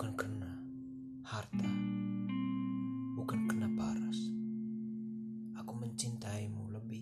bukan karena harta, bukan karena paras. Aku mencintaimu lebih